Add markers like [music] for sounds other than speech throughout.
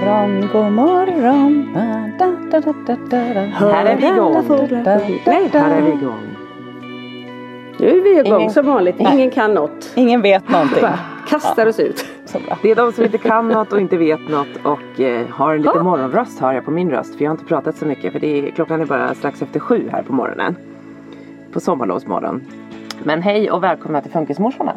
Morgon, god morgon. Da, da, da, da, da, da. Här är vi igång. Nej, här är vi igång. Nu är vi igång Ingen- som vanligt. Ingen kan något. Ingen vet någonting. [laughs] Bara kastar oss ut. Så bra. Det är de som inte kan något och inte vet något och eh, har en liten morgonröst hör jag på min röst. För jag har inte pratat så mycket för det är, klockan är bara strax efter sju här på morgonen. På sommarlovsmorgon. Men hej och välkomna till Funkismorsorna.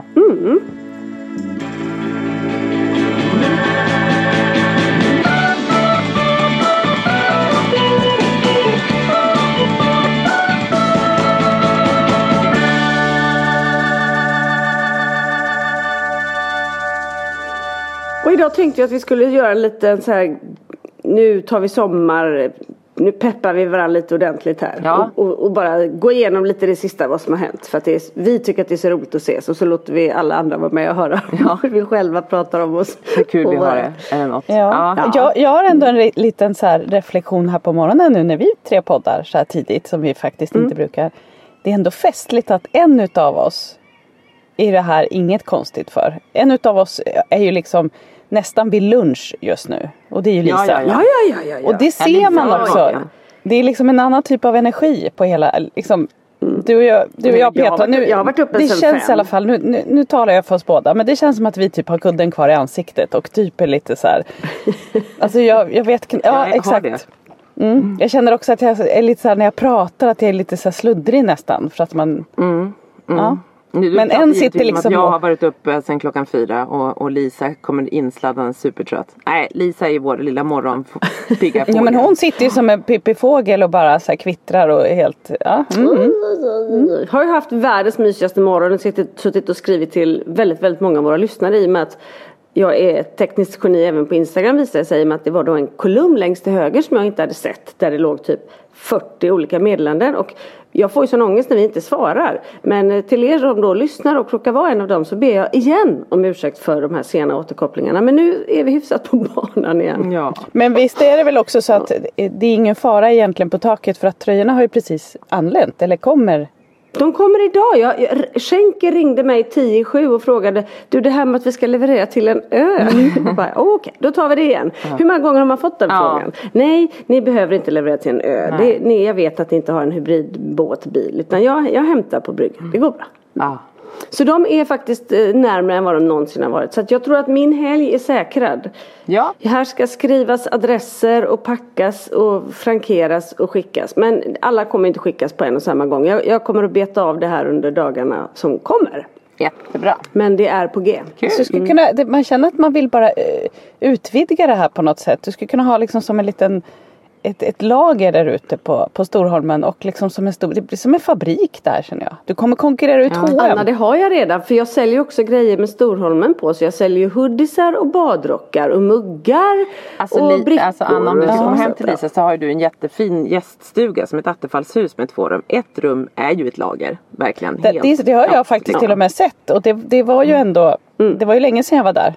Och idag tänkte jag att vi skulle göra en liten så här. Nu tar vi sommar. Nu peppar vi varandra lite ordentligt här. Ja. Och, och, och bara gå igenom lite det sista vad som har hänt. För att det är, vi tycker att det är så roligt att ses. Och så låter vi alla andra vara med och höra Ja. [laughs] hur vi själva pratar om oss. Hur kul vi har det. Eller något. Ja. Ja. Jag, jag har ändå en re- liten så här reflektion här på morgonen nu när vi tre poddar så här tidigt som vi faktiskt inte brukar. Det är ändå festligt att en utav oss är det här inget konstigt för. En utav oss är ju liksom nästan vid lunch just nu och det är ju Lisa. Ja, ja, Ja, ja, ja, ja. ja. Och det ser man också. Det är liksom en annan typ av energi på hela, liksom, du och jag, du och jag Petra, varit- nu, jag varit uppe det känns fem. i alla fall, nu, nu, nu talar jag för oss båda, men det känns som att vi typ har kudden kvar i ansiktet och typ är lite så här. [laughs] Alltså jag, jag vet ja har exakt. Mm. Jag känner också att jag är lite så här när jag pratar att jag är lite så här sluddrig nästan för att man Ja. Nu, Men en sitter om liksom att jag har varit uppe sedan klockan fyra och, och Lisa kommer insladdande supertrött. Nej, Lisa är vår lilla morgonpigga fågel. [laughs] Ja men hon sitter ju som en pippifågel och bara så här kvittrar och är helt, ja. Mm. Har ju haft världens mysigaste morgon och suttit, suttit och skrivit till väldigt, väldigt många av våra lyssnare i och med att jag är ett tekniskt geni även på Instagram visade det sig med att det var då en kolumn längst till höger som jag inte hade sett där det låg typ 40 olika meddelanden och jag får ju sån ångest när vi inte svarar. Men eh, till er som då lyssnar och råkar vara en av dem så ber jag igen om ursäkt för de här sena återkopplingarna. Men nu är vi hyfsat på [laughs] banan igen. Ja. Men visst är det väl också så att det är ingen fara egentligen på taket för att tröjorna har ju precis anlänt eller kommer. De kommer idag. Jag, Schenker ringde mig 10 i sju och frågade Du det här med att vi ska leverera till en ö. Bara, Okej, då tar vi det igen. Hur många gånger har man fått den frågan? Nej, ni behöver inte leverera till en ö. Det, ni, jag vet att ni inte har en hybridbåtbil. Utan jag, jag hämtar på bryggan. Det går bra. Så de är faktiskt eh, närmare än vad de någonsin har varit. Så att jag tror att min helg är säkrad. Ja. Här ska skrivas adresser och packas och frankeras och skickas. Men alla kommer inte skickas på en och samma gång. Jag, jag kommer att beta av det här under dagarna som kommer. Jättebra. Men det är på G. Kul. Så skulle kunna, man känner att man vill bara eh, utvidga det här på något sätt. Du skulle kunna ha liksom som en liten ett, ett lager där ute på, på Storholmen och liksom som en stor, det blir som en fabrik där känner jag. Du kommer konkurrera ut H&M. Anna det har jag redan för jag säljer också grejer med Storholmen på så jag säljer ju hoodiesar och badrockar och muggar Alltså, och li, brickor. alltså Anna om du kommer så. hem till Lisa så har ju du en jättefin gäststuga som ett attefallshus med två rum. Ett rum är ju ett lager, verkligen. Det, helt. det, det har jag Ja, faktiskt ja. till och med sett och det, det var ju ändå, det var ju länge sedan jag var där.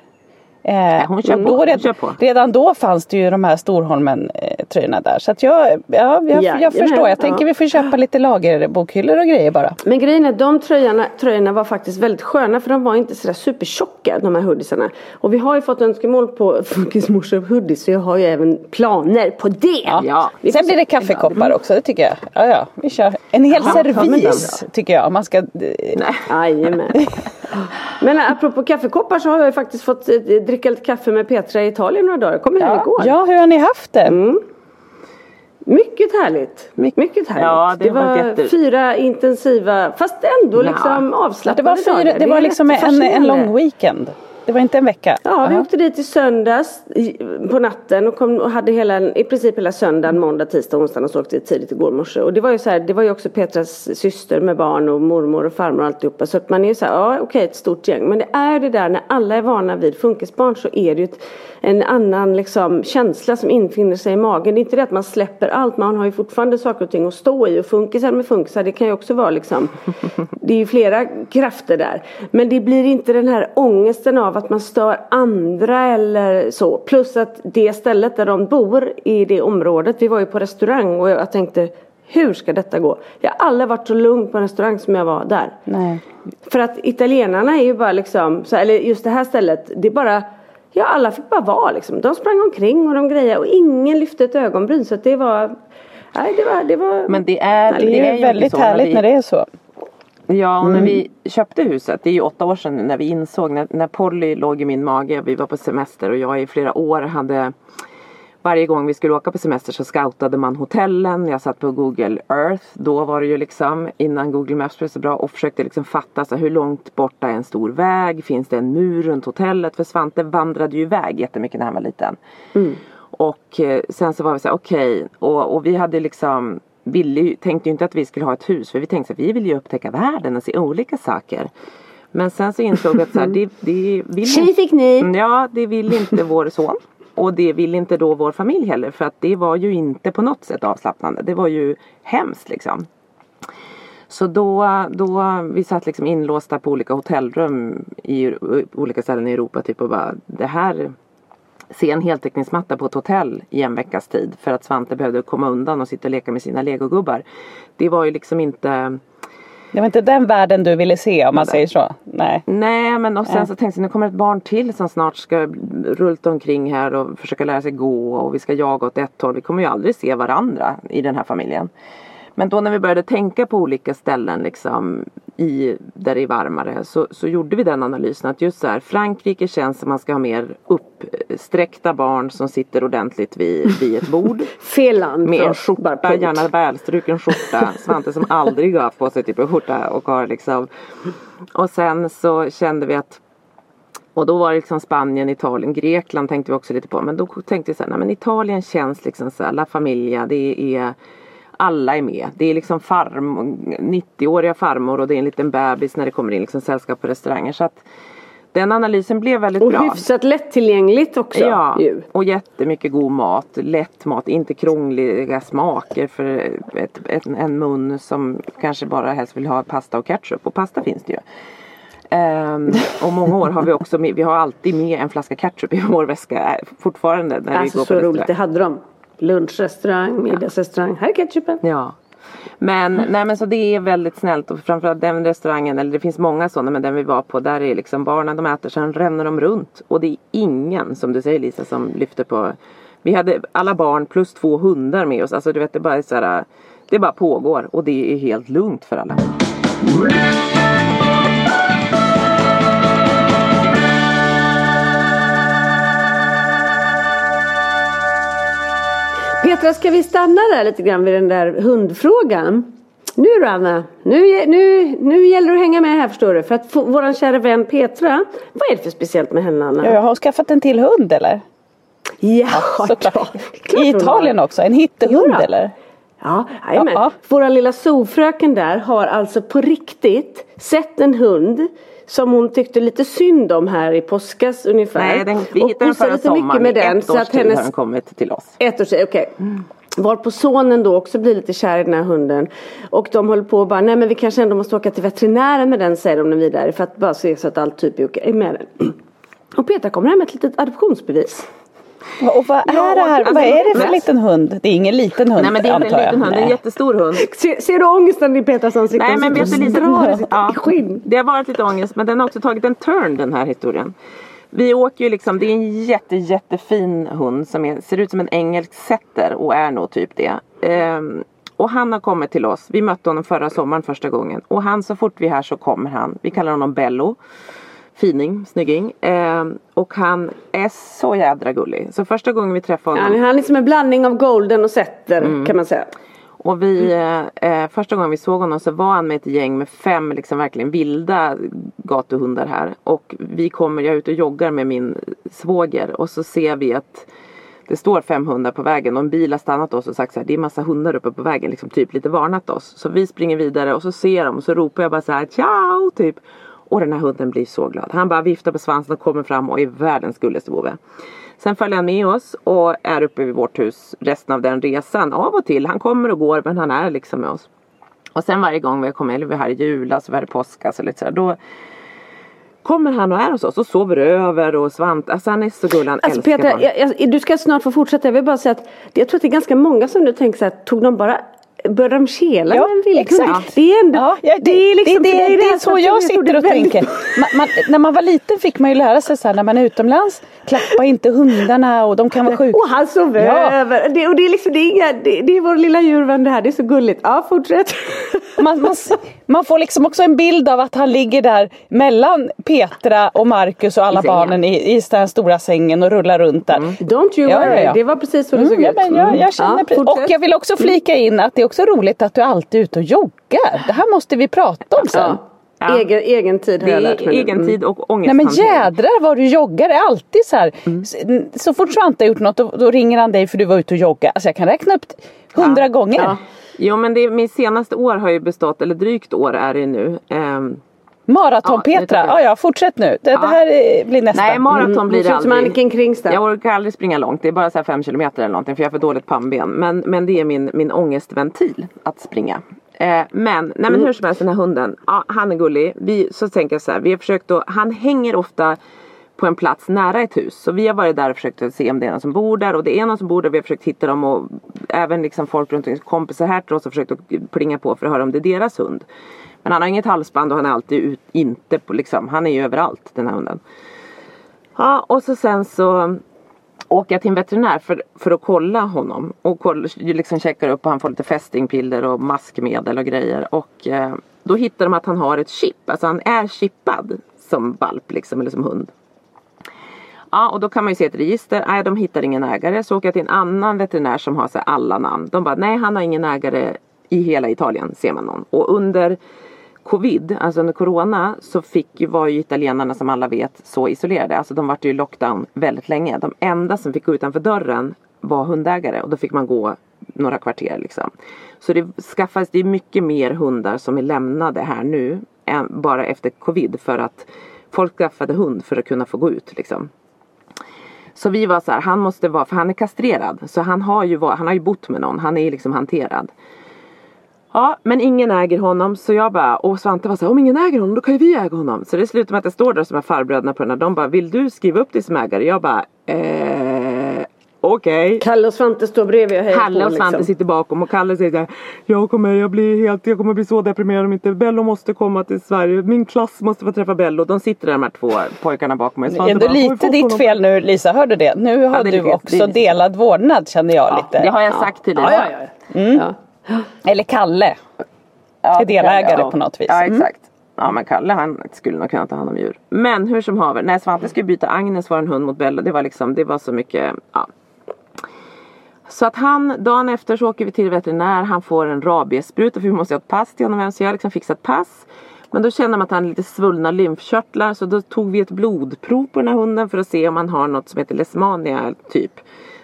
Eh, hon kör på, då red, kör på. Redan då fanns det ju de här Storholmen eh, tröjorna där. Så att jag, ja, jag, jag Jajamän, förstår. Jag tänker ja. vi får köpa lite lagerbokhyllor och grejer bara. Men grejen är de tröjorna, tröjorna var faktiskt väldigt sköna för de var inte sådär supertjocka de här hoodiesarna. Och vi har ju fått önskemål på funkismorsor hoodies så jag har ju även planer på det. Ja. Får Sen blir det kaffekoppar också, det tycker jag. Ja, ja, vi kör. En hel ja, men servis tycker jag. Man ska, Nej. [laughs] Men apropå kaffekoppar så har jag ju faktiskt fått eh, dricka lite kaffe med Petra i Italien några dagar. Jag kom hem igår. ja, hur har ni haft det? Mm. Mycket härligt. Mycket härligt. Ja, det det var jätte- fyra intensiva fast ändå liksom Det avslappnade var, fyra, dagar. det var är liksom en, en lång weekend. Det var inte en vecka. Ja, vi Aha. åkte dit i söndags på natten och, kom, och hade hela, i princip hela söndagen, måndag, tisdag, onsdag och så åkte vi tidigt igår morse. Och det var ju så här, det var ju också Petras syster med barn och mormor och farmor och alltihopa. Så att man är ju så här, ja okej ett stort gäng. Men det är det där när alla är vana vid funkisbarn så är det ju ett, en annan liksom känsla som infinner sig i magen. Det är inte det att man släpper allt, man har ju fortfarande saker och ting att stå i. Och funkisar med funkisar, det kan ju också vara liksom, [laughs] det är ju flera krafter där. Men det blir inte den här ångesten av att man stör andra eller så. Plus att det stället där de bor i det området, vi var ju på restaurang och jag tänkte hur ska detta gå? Jag har aldrig varit så lugn på en restaurang som jag var där. Nej. För att italienarna är ju bara liksom, så, eller just det här stället, det är bara Ja alla fick bara vara liksom. De sprang omkring och de grejade och ingen lyfte ett ögonbryn så att det var Nej det var, det var Men det är, Det är ju väldigt så när härligt vi- när det är så. Ja, och Mm. när vi köpte huset, det är ju åtta år sedan när vi insåg, när, när Polly låg i min mage, vi var på semester och jag i flera år hade varje gång vi skulle åka på semester så scoutade man hotellen. Jag satt på Google Earth, då var det ju liksom innan Google Maps blev så bra och försökte liksom fatta så hur långt borta är en stor väg? Finns det en mur runt hotellet? För Svante vandrade ju iväg jättemycket när han var liten. Och eh, sen så var vi så här, okej. Och, och vi hade liksom ville, tänkte ju inte att vi skulle ha ett hus. För vi tänkte att vi vill ju upptäcka världen och se olika saker. Men sen så insåg vi att så här, [laughs] det, det vill inte, fick ni! ja, det vill inte vår son. Och det vill inte då vår familj heller. För att det var ju inte på något sätt avslappnande. Det var ju hemskt liksom. Så då, då vi satt liksom inlåsta på olika hotellrum i olika ställen i Europa typ och bara det här se en heltäckningsmatta på ett hotell i en veckas tid för att Svante behövde komma undan och sitta och leka med sina legogubbar. Det var ju liksom inte det var inte den världen du ville se om man säger så. Nej. Nej men och sen så tänkte jag nu kommer ett barn till som snart ska rulta omkring här och försöka lära sig gå och vi ska jaga åt ett håll. Vi kommer ju aldrig se varandra i den här familjen. Men då när vi började tänka på olika ställen liksom i, där det är varmare så, så gjorde vi den analysen att just så här Frankrike känns som man ska ha mer uppsträckta barn som sitter ordentligt vid, vid ett bord. [laughs] Fel land Med en skjorta, gärna välstruken skjorta. Svante som aldrig har haft på sig typ en skjorta och har liksom. Och sen så kände vi att och då var det liksom Spanien, Italien, Grekland tänkte vi också lite på. Men då tänkte vi så här, nej men Italien känns liksom så här, La Familia, det är alla är med. Det är liksom farm, 90-åriga farmor och det är en liten bebis när det kommer in liksom sällskap på restauranger. Så att den analysen blev väldigt Och bra. hyfsat lättillgängligt också Ja, ju. och jättemycket god mat. Lätt mat, inte krångliga smaker för ett, ett, en mun som kanske bara helst vill ha pasta och ketchup. Och pasta finns det ju. Ehm, och många år har vi också med, vi har alltid med en flaska ketchup i vår väska eh, fortfarande när Alltså vi går så på roligt, det hade de. Lunchrestaurang, middagsrestaurang, här är ketchupen. Ja. Men, nej, men så det är väldigt snällt och framförallt den restaurangen, eller det finns många sådana men den vi var på där är liksom barnen de äter sen ränner de runt. Och det är ingen som du säger Lisa som lyfter på. Vi hade alla barn plus två hundar med oss, alltså du vet det bara är så här, Det bara pågår. Och det är helt lugnt för alla. Petra, ska vi stanna där lite grann vid den där hundfrågan? Nu då Anna, nu, nu, nu gäller det att hänga med här förstår du. För att få, våran kära vän Petra, vad är det för speciellt med henne Anna? Ja, jag har skaffat en till hund eller? Ja, Såklart. ja, klart I hon Italien också, en hittehund Jodå. eller? Ja, jajamän. Ja, ja. Vår lilla zoofröken där har alltså på riktigt sett en hund som hon tyckte lite synd om här i påskas ungefär. Nej, den, vi Och hittade den förra lite mycket sommaren. med den ett så års tid har hennes den kommit till oss. ett år sedan, okej. Var på sonen då också blir lite kär i den här hunden. Och de håller på och bara, nej men vi kanske ändå måste åka till veterinären med den säger de när vi är där. För att bara se så att allt typ är okej med den. [clears throat] Och Petra kommer hem med ett litet adoptionsbevis. Och vad är Ja, det här? alltså, vad är det för liten hund? Det är ingen liten hund Nej men det är inte en liten hund, det är en jättestor hund. Ser, ser du ångesten i Petras ansikte? Nej men vet du lite, sitt ja, skinn. det har varit lite ångest men den har också tagit en turn den här historien. Vi åker ju liksom, det är en jätte jättefin hund som är, ser ut som en engelsk setter och är nog typ det. Ehm, och han har kommit till oss, vi mötte honom förra sommaren första gången. Och han så fort vi är här så kommer han, vi kallar honom Bello. Fining, snygging. Ehm, och han är så jädra gullig. Så första gången vi träffade honom. Han, han är som en blandning av golden och setter kan man säga. Och vi, eh, första gången vi såg honom så var han med ett gäng med fem liksom verkligen vilda gatuhundar här. Och vi kommer, jag är ute och joggar med min svåger och så ser vi att det står fem hundar på vägen och en bil har stannat oss och sagt så här, det är massa hundar uppe på vägen, liksom typ lite varnat oss. Så vi springer vidare och så ser de och så ropar jag bara så här, ciao typ. Och den här hunden blir så glad. Han bara viftar på svansen och kommer fram och är världens gulligaste vovve. Sen följer han med oss och är uppe vid vårt hus resten av den resan. Av och till. Han kommer och går men han är liksom med oss. Och sen varje gång vi kommer, eller vi är här i julas och vi är här i påskas och lite sådär. Då kommer han och är hos oss och sover över och svant. Alltså han är så gullig. Han Alltså älskar barn. jag, jag, du ska snart få fortsätta. Jag vill bara säga att jag tror att det är ganska många som nu tänker så här, tog de bara Började de kela Ja, med en vildhund? Det är ändå, Ja, ja, det, det är liksom, det, det, det är så jag sitter och tänker. Man, man, när man var liten fick man ju lära sig så här när man är utomlands. Klappa inte hundarna och de kan vara sjuka. Och han sov Ja. över. Det, och det är liksom, det är, inga, det, det är vår lilla djurvän det här. Det är så gulligt. Ja, fortsätt. [laughs] Man, man, man får liksom också en bild av att han ligger där mellan Petra och Marcus och alla barnen i, i den stora sängen och rullar runt där. Don't you worry. ja. Det var precis så det såg Mm, ja, ut. men jag, jag känner Ja, precis. Och jag vill också flika in att det är också roligt att du alltid är ute och joggar. Det här måste vi prata om sen. Ja. Ja. Egen, egen tid har Det jag lärt är mig. egen Mm. tid och Nej men jädrar vad du joggar, det är alltid så här. Mm. Så, så fort Svante har gjort något då, då ringer han dig för du var ute och joggade. Alltså jag kan räkna upp hundra gånger. Ja. Jo men det, min senaste år har ju bestått, eller drygt år är det nu. Ehm, Maraton Ja, vi- ja ja fortsätt nu. Det, det här blir nästa. nej maraton Mm, blir det som aldrig. Jag orkar aldrig springa långt. Det är bara så här fem kilometer eller någonting för jag har för dåligt pannben. Men, men det är min, min ångestventil att springa. Eh, men, nej Mm. men hur som helst den här hunden. Ja, han är gullig. Vi, så tänker jag så här. Vi har försökt att, han hänger ofta på en plats nära ett hus. Så vi har varit där och försökt att se om det är någon som bor där. Och det är någon som bor där. Vi har försökt hitta dem och även liksom folk runt omkring, kompisar här till oss har försökt att plinga på för att höra om det är deras hund. Men han har inget halsband och han är alltid ut, inte på liksom, han är ju överallt den här hunden. Ja och så sen så åker jag till en veterinär för, för att kolla honom. Och kolla, liksom checkar upp och han får lite fästingpiller och maskmedel och grejer. Och eh, då hittar de att han har ett chip. Alltså han är chippad som valp liksom eller som hund. Ja och då kan man ju se ett register. Nej de hittar ingen ägare. Så åker jag till en annan veterinär som har så alla namn. De bara nej han har ingen ägare i hela Italien ser man någon. Och under covid, alltså under corona så fick ju, var ju italienarna som alla vet så isolerade. Alltså de vart ju i lockdown väldigt länge. De enda som fick gå utanför dörren var hundägare och då fick man gå några kvarter liksom. Så det skaffas, det är mycket mer hundar som är lämnade här nu än bara efter covid för att folk skaffade hund för att kunna få gå ut liksom. Så vi var så här, han måste vara, för han är kastrerad. Så han har ju, var, han har ju bott med någon, han är liksom hanterad. Ja, men ingen äger honom så jag bara, och Svante var så här, om ingen äger honom då kan ju vi äga honom. Så det slutar med att jag står där som är farbröderna på den här, de bara, vill du skriva upp dig som ägare? Jag bara, eh, okej. Kalle och Svante står bredvid och hejar Kalle på och Svante liksom. sitter bakom och Kalle säger såhär Jag kommer, jag blir helt, jag kommer bli så deprimerad om inte Bello måste komma till Sverige Min klass måste få träffa Bello De sitter där de här två pojkarna bakom mig Svante ändå bara, "Har vi lite ditt honom?" fel nu Lisa, hörde du det? Nu har det du lite- det är också delad vårdnad känner jag lite. Det har jag sagt till dig Ja, ja, ja. Ja. Eller Kalle. Ja, är delägare ja. på något vis. Ja Mm. exakt. Ja men Kalle han skulle nog kunna ta hand om djur. Men hur som haver. När Svante skulle byta Agnes var en hund mot Bello. Det var liksom, det var så mycket, ja. Så att han, dagen efter så åker vi till veterinär. Han får en rabiesspruta för vi måste ha ett pass till honom. Så jag har liksom fixat pass. Men då känner man att han har lite svullna lymfkörtlar så då tog vi ett blodprov på den här hunden för att se om han har något som heter lesmania typ.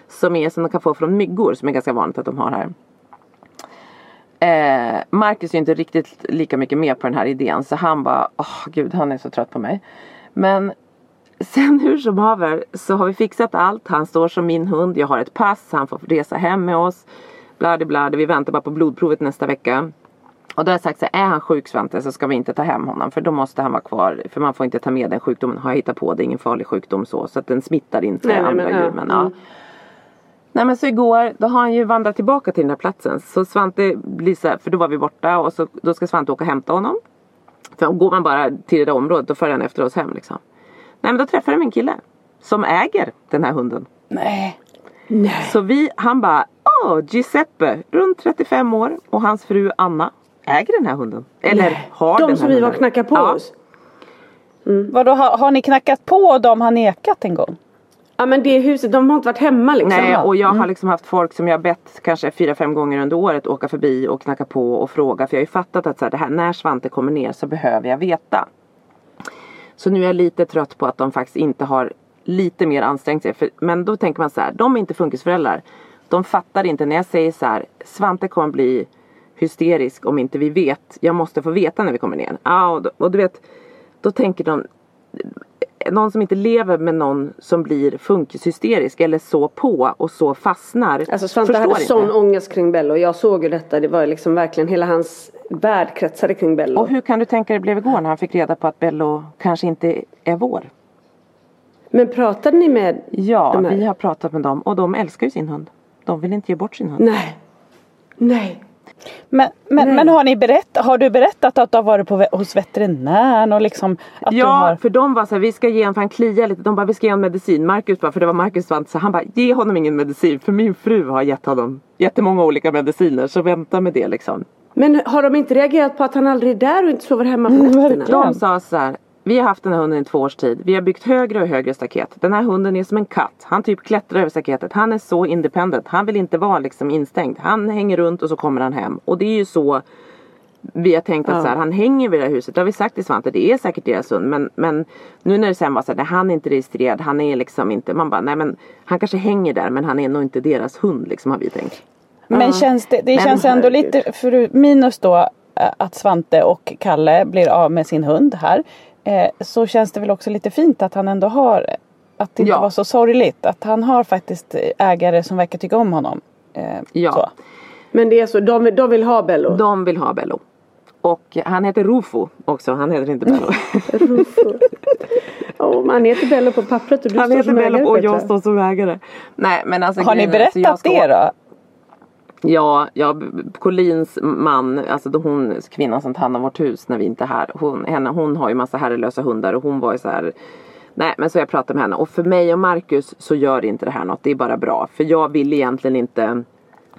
Som är som de kan få från myggor som är ganska vanligt att de har här. Eh, Marcus är inte riktigt lika mycket med på den här idén så han bara, åh oh, gud han är så trött på mig. Men sen [laughs] hur som haver så har vi fixat allt. Han står som min hund, jag har ett pass, han får resa hem med oss. Bladi bladi, vi väntar bara på blodprovet nästa vecka. Och då har jag sagt så här, är han sjuk Svante så ska vi inte ta hem honom för då måste han vara kvar. För man får inte ta med den sjukdomen, har jag hittat på, det är ingen farlig sjukdom så. Så att den smittar inte Nej, nej, andra men, djur. ja, Men, ja. mm. Nej men så igår, då har han ju vandrat tillbaka till den här platsen. Så Svante blir så här, för då var vi borta och så, då ska Svante åka och hämta honom. För går man bara till det där området då följer han efter oss hem liksom. Nej men då träffade jag min kille. Som äger den här hunden. Nej. Så vi, han bara, åh Giuseppe, runt 35 år och hans fru Anna äger den här hunden. Eller har De den här som vi var och knackade på ja. oss. Vadå, har, har ni knackat på och de har nekat en gång? Ja men det huset, de har inte varit hemma liksom. Nej och jag har liksom haft folk som jag bett kanske fyra, fem gånger under året åka förbi och knacka på och fråga. För jag har ju fattat att så här, det här, när Svante kommer ner så behöver jag veta. Så nu är jag lite trött på att de faktiskt inte har lite mer ansträngt sig. För, men då tänker man så här, de är inte funkisföräldrar. De fattar inte när jag säger så här, Svante kommer bli hysterisk om inte vi vet. Jag måste få veta när vi kommer ner. Ja, och, då- och du vet, då tänker de någon som inte lever med någon som blir funkishysterisk eller så på och så fastnar. Alltså Svante förstår hade inte. sån ångest kring Bello. Jag såg ju detta. Det var liksom verkligen hela hans värld kretsade kring Bello. Och hur kan du tänka dig det blev igår när han fick reda på att Bello kanske inte är vår? Men pratade ni med Ja, vi har pratat med dem och de älskar ju sin hund. De vill inte ge bort sin hund. Nej. Nej. Men, men, men har, ni berätt, har du berättat att du har varit på, hos veterinären och liksom att du Ja, har... för de var så här, vi ska ge honom, för han kliar lite. De bara, vi ska ge honom medicin. Marcus bara, för det var Marcus Svante, så han bara, ge honom ingen medicin. För min fru har gett honom jättemånga olika mediciner. Så vänta med det liksom. Men har de inte reagerat på att han aldrig är där och inte sover hemma på nätterna? verkligen. De sa så här. Vi har haft den här hunden i två års tid. Vi har byggt högre och högre staket. Den här hunden är som en katt. Han typ klättrar över staketet. Han är så independent. Han vill inte vara liksom instängd. Han hänger runt och så kommer han hem. Och det är ju så vi har tänkt att Ja. så här, han hänger vid det här huset. Det har vi sagt till Svante. Det är säkert deras hund. Men, men nu när det sen var så här, nej, han är inte registrerad. Han är liksom inte. Man bara, nej men han kanske hänger där. Men han är nog inte deras hund liksom har vi tänkt. Men känns det, det Men känns ändå lite, för minus då eh, att Svante och Kalle blir av med sin hund här. Eh, så känns det väl också lite fint att han ändå har, att det inte Ja. var så sorgligt. Att han har faktiskt ägare som verkar tycka om honom. Eh, Ja. Så. Men det är så, de, de vill ha Bello? De vill ha Bello. Och han heter Rufo också. Han heter inte Bello. [laughs] Rufo. Men han heter Bello på pappret och du Han står heter som ägare Bello och Petra. jag står som ägare. Nej men alltså Har ni grejen är, så jag berättat ska- det då? Ja, ja, Collins man, alltså då hon kvinnan som tar hand om vårt hus när vi inte är här. Hon, henne, hon har ju massa herrelösa hundar och hon var ju så här. Nej men så jag pratade med henne och för mig och Marcus så gör inte det här något. Det är bara bra. För jag vill egentligen inte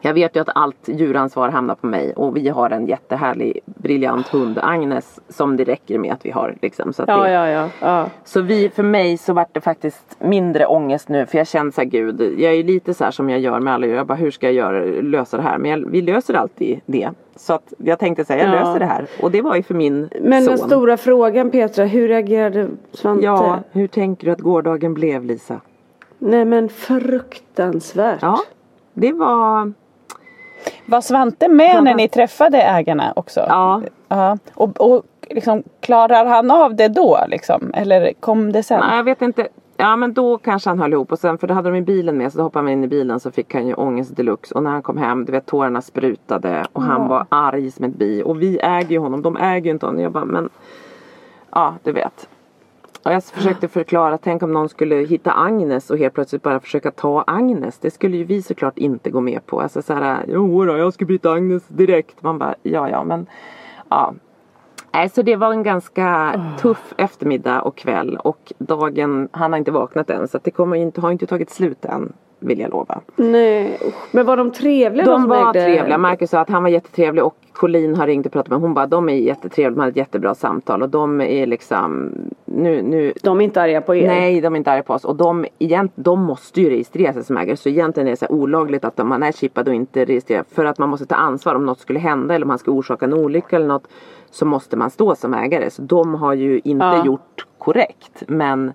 jag vet ju att allt djuransvar hamnar på mig och vi har en jättehärlig briljant hund Agnes som det räcker med att vi har liksom. Så, Ja, det, ja, ja. ja. så vi, för mig så vart det faktiskt mindre ångest nu för jag kände så här, gud, jag är lite så här som jag gör med alla djur. Jag bara, hur ska jag göra, lösa det här? Men jag, vi löser alltid det. Så att jag tänkte säga, jag Ja. löser det här. Och det var ju för min Men son. den stora frågan Petra, hur reagerade Svante? Ja, hur tänker du att gårdagen blev Lisa? Nej men fruktansvärt. Ja, det var, Var Svante med när ni träffade ägarna också? ja, Ja. Och, och liksom, klarar han av det då liksom? Eller kom det sen? nej, jag vet inte. Ja men då kanske han höll ihop och sen för då hade de i bilen med så då hoppade han in i bilen så fick han ju ångest deluxe och när han kom hem du vet tårarna sprutade och han var arg som ett bi och vi äger ju honom, de äger ju inte honom. Jag bara men Ja du vet. Och jag försökte förklara, tänk om någon skulle hitta Agnes och helt plötsligt bara försöka ta Agnes. Det skulle ju vi såklart inte gå med på. Alltså såhär, jo då, jag ska byta Agnes direkt. Man bara, ja ja men ja. Nej, så det var en ganska tuff eftermiddag och kväll och dagen, han har inte vaknat än så det kommer inte, har inte tagit slut än vill jag lova. Nej, men var de trevliga De som var ägde- trevliga. Marcus sa att han var jättetrevlig och Colleen har ringt och pratat med Hon bara de är jättetrevliga. De hade ett jättebra samtal och de är liksom nu, nu De är inte arga på er. Nej, de är inte arga på oss. Och de, egent, de måste ju registrera sig som ägare. Så egentligen är det så olagligt att man är chippad och inte registrerad. För att man måste ta ansvar om något skulle hända eller om man ska orsaka en olycka eller något. Så måste man stå som ägare. Så de har ju inte Ja. gjort korrekt. Men,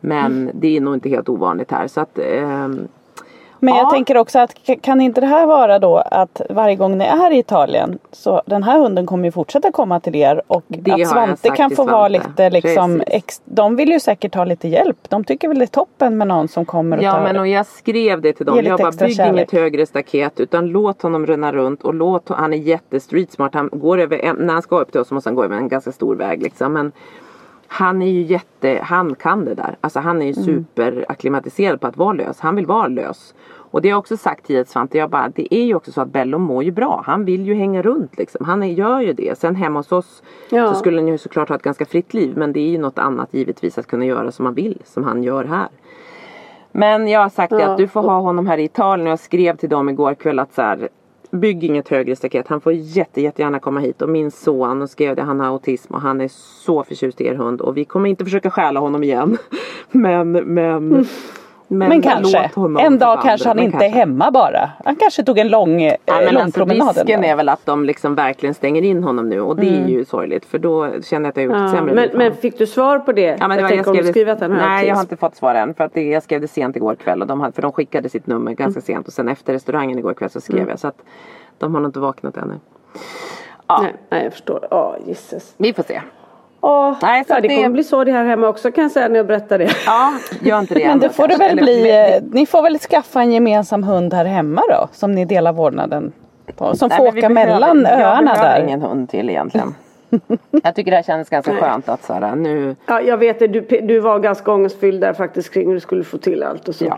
men Mm. det är nog inte helt ovanligt här. Så att, ehm, Men jag Ja. tänker också att kan inte det här vara då att varje gång ni är i Italien så den här hunden kommer ju fortsätta komma till er och Det jag att Svante kan få vara Svante. lite liksom ex, De vill ju säkert ha lite hjälp. De tycker väl det är toppen med någon som kommer och Ja tar men och jag skrev det till dem. Jag bara bygg kärlek." inget högre staket utan låt honom ränna runt och låt han är jättestreetsmart. Han går över en, när han ska upp till oss måste han gå över en ganska stor väg liksom. Men han är ju jätte, han kan det där. Alltså han är ju superacklimatiserad på att vara lös. Han vill vara lös. Och det har jag också sagt till Svante, jag bara, det är ju också så att Bello mår ju bra. Han vill ju hänga runt liksom. Han är, gör ju det. Sen hemma hos oss Ja. så skulle han ju såklart ha ett ganska fritt liv. Men det är ju något annat givetvis att kunna göra som man vill. Som han gör här. Men jag har sagt Ja. att du får ha honom här i Italien och jag skrev till dem igår kväll att så här, Bygg inget högre staket. Han får jätte, jättegärna komma hit. Och min son, och skrev det, han har autism och han är så förtjust i er hund. Och vi kommer inte försöka stjäla honom igen. [laughs] Men, men, mm men, Men kanske. En dag kanske han inte kanske. är hemma bara. Han kanske tog en lång, eh, Ja, men lång alltså, promenad. en risken är väl att de liksom verkligen stänger in honom nu och det är ju sorgligt för då känner jag att jag har gjort Ja, sämre men, men fick du svar på det? Ja, men det jag var, tänker om du skriver att han har Nej jag har inte fått svar än för att det, jag skrev det sent igår kväll och de hade, för de skickade sitt nummer ganska Mm. sent och sen efter restaurangen igår kväll så skrev jag så att de har nog inte vaknat ännu. Ja, Nej, nej jag förstår. Ja, gisses. vi får se. Åh, Nej, så ja, det det- kommer bli så det här hemma också kan jag säga när jag berättar det. Ja, gör inte det [laughs] Men då får det väl Eller- bli, men- eh, ni får väl skaffa en gemensam hund här hemma då. Som ni delar vårdnaden på. Som Nej, får åka behöver- mellan jag öarna behöver där. ingen hund till egentligen. [laughs] jag tycker det här känns ganska skönt att såhär nu Ja, jag vet det. Du, du var ganska ångestfylld där faktiskt kring hur du skulle få till allt och så. Ja.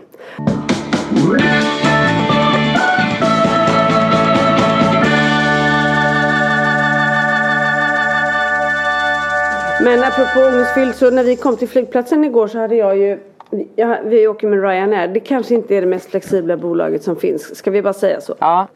Men apropå ångestfylld så när vi kom till flygplatsen igår så hade jag ju jag, vi åker med Ryanair. Det kanske inte är det mest flexibla bolaget som finns. Ska vi bara säga så? Ja,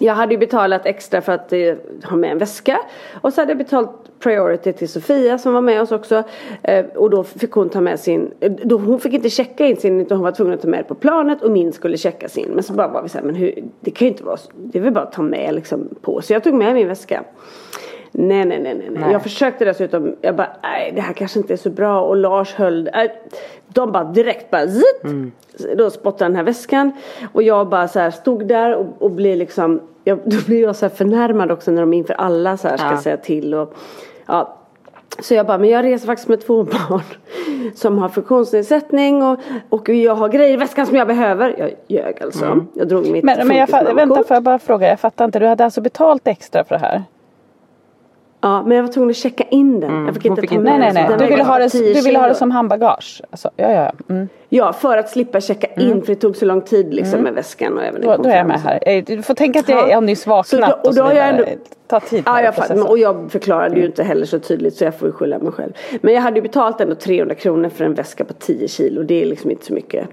Jag hade ju betalat extra för att eh, ha med en väska. Och så hade jag betalt priority till Sofia som var med oss också. Eh, och då fick hon ta med sin, eh, då, hon fick inte checka in sin utan hon var tvungen att ta med det på planet och min skulle checka sin. Men så bara var vi såhär, men hur, det kan ju inte vara så. Det är väl bara att ta med liksom på. Så jag tog med min väska. Nej, nej, nej, nej, nej. Jag försökte dessutom, jag bara, nej det här kanske inte är så bra och Lars höll, äh, de bara direkt bara zitt, Då spottade den här väskan och jag bara så här stod där och, och blev liksom, jag, [laughs] då blir jag så här förnärmad också när de inför alla så här ska Ja. säga till och ja. Så jag bara, men jag reser faktiskt med två [laughs] barn som har funktionsnedsättning och, och jag har grejer i väskan som jag behöver. Jag ljög alltså. Jag drog mitt Men, men jag vänta får jag bara fråga, jag fattar inte. Du hade alltså betalt extra för det här? Ja, men jag var tvungen att checka in den. jag fick inte fick ta med Nej nej nej, du ville, ha det, 10 du ville ha det som handbagage? Alltså, ja ja. Mm. Ja, för att slippa checka in för det tog så lång tid liksom med väskan och även Då, då är jag med här. Du får tänka att jag, Ja. har nyss Så vaknat då- och och så då har jag ändå- Ta tid Ja, jag att fattar. processa. Och jag förklarade ju inte heller så tydligt så jag får ju skylla mig själv. Men jag hade ju betalt ändå 300 kronor för en väska på 10 kilo. Det är liksom inte så mycket.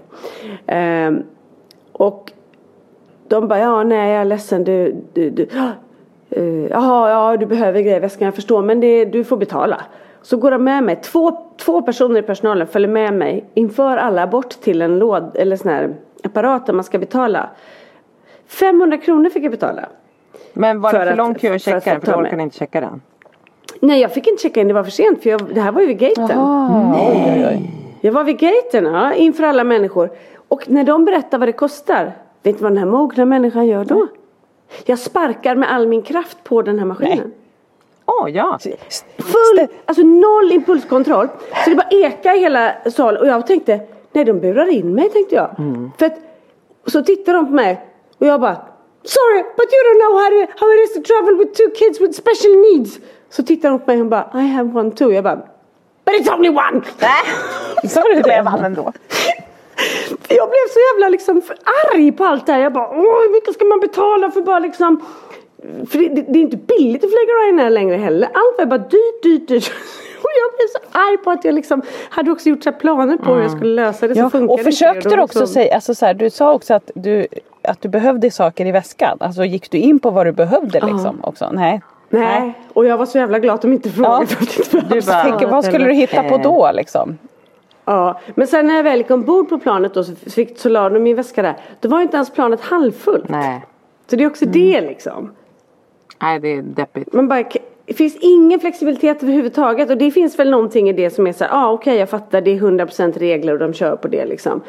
Ehm, och de bara, ja nej jag är ledsen. Du, du, du, uh, jaha, ja du behöver grejer i väskan, jag förstår. Men det, du får betala. Så går de med mig. Två, två personer i personalen följer med mig inför alla bort till en låd eller sån här apparat där man ska betala. 500 kronor fick jag betala. men var det För för att- lång kö att för checka den? För med. orkade inte checka den? Nej jag fick inte checka in, det var för sent för jag, det här var ju vid gaten. Oj, oj. Jag var vid gaten ja, inför alla människor. Och när de berättar vad det kostar, vet du vad den här mogna människan gör då? Jag sparkar med all min kraft på den här maskinen. Åh ja! Full, alltså noll impulskontroll. Så det bara ekar i hela salen och jag tänkte, nej de burar in mig tänkte jag. För att, så tittar de på mig och jag bara, sorry but you don't know how, to, how it is to travel with two kids with special needs. Så tittar de på mig och bara, I have one too. Jag bara, but it's only one! Sa du [laughs] det? ändå. Jag blev så jävla liksom arg på allt det här. Jag bara, åh hur mycket ska man betala för bara liksom för det, det, det är inte billigt att flyga Ryanair längre heller. Allt var bara dyrt, dyrt, dyrt. [laughs] Och jag blev så arg på att jag liksom hade också gjort så planer på hur jag skulle lösa det. Så Ja, funkar och försökte du också liksom- säga, alltså så här, du sa också att du, att du behövde saker i väskan. Alltså gick du in på vad du behövde liksom också? Nej. Nej. Och jag var så jävla glad att de inte frågade. Ja. Du bara- Tänker, vad skulle du hitta på då liksom? Ja, men sen när jag väl gick ombord på planet då så, fick, så la de min väska där. Då var ju inte ens planet halvfullt. Nej. Så det är också det liksom. Nej, det är deppigt. Man bara, det finns ingen flexibilitet överhuvudtaget och det finns väl någonting i det som är så här, ja ah, okej jag fattar det är 100% regler och de kör på det liksom.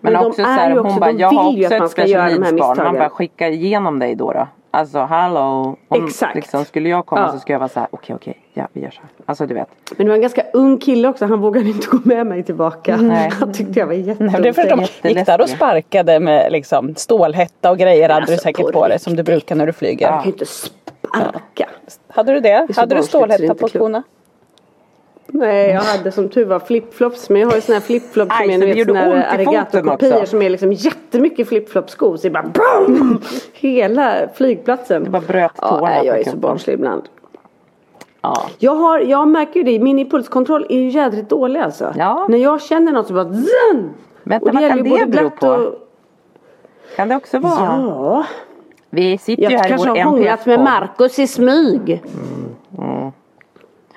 Men, också så här, hon bara, de jag har vill ju också att man ett ska göra de här special needs-barn. Man bara skickar igenom dig då då. Alltså hallå. Om, Exakt. Liksom, skulle jag komma Ja. så skulle jag vara så här, okej okej, ja vi gör så här. Alltså du vet. Men det var en ganska ung kille också, han vågade inte gå med mig tillbaka. Nej. Han tyckte jag var jätteotäck. det är för att de gick där och sparkade med liksom, stålhätta och grejer hade du Alltså, säkert på på dig som du brukar när du flyger. Jag kan ju inte sparka. Hade du det? så Hade du det stålhätta på skorna? Nej jag hade som tur var flipflops men jag har ju såna här flipflops som är ni det vet såna här arigato-kopior som är liksom jättemycket flipflop-skor så det bara BOOM! Hela flygplatsen. Det bara bröt Ja, tårna nej, jag är så barnslig ibland. Ja. Jag, har, jag märker ju det, min impulskontroll är ju jädrigt dålig alltså. Ja. När jag känner något så bara zun! Vänta, Och vad gäller kan det bero på? och- Kan det också vara? Ja, Vi sitter jag ju här i kanske vår har hånglat med. Marcus i smyg. Mm.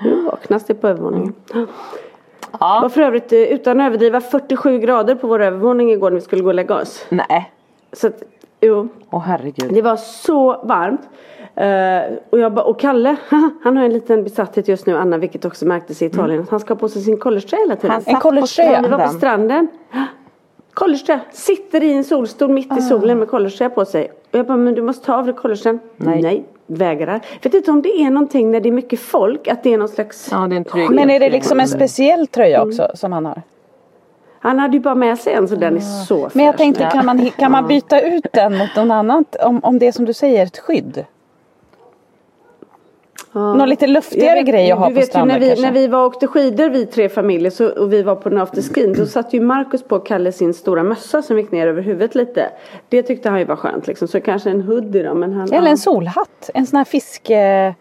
Nu vaknas det på övervåningen. Ja. var för övrigt eh, utan att överdriva 47 grader på vår övervåning igår när vi skulle gå och lägga oss. Nej. Så att, jo, Åh herregud. det var så varmt. Eh, och, jag bara, och Kalle, [laughs] han har en liten besatthet just nu Anna, vilket också märktes i Italien. Att han ska ha på sig sin collegetröja hela tiden. Han En collegetröja. Vi var på stranden. [gasps] Collegetröja. Sitter i en solstol mitt i solen med collegetröja på sig. Och jag bara, men du måste ta av dig collegeen. Nej. Nej. Vägrar. Vet inte om det är någonting när det är mycket folk, att det är någon slags... Ja, det är en trygg. Men är det liksom en speciell tröja också som han har? Han hade ju bara med sig en så den är så Men jag fräsch tänkte kan man, kan man byta ut den mot någon annan om, om det är som du säger ett skydd? Ja. Någon lite luftigare Jag vet- grej att ha du på vet ju stranden när vi, kanske? när vi var och åkte skidor vi tre familjer så, och vi var på en afterskin då satt ju Marcus på Kalle sin stora mössa som gick ner över huvudet lite. Det tyckte han ju var skönt liksom så kanske en hoodie då men han... Eller en solhatt, en sån här fiske...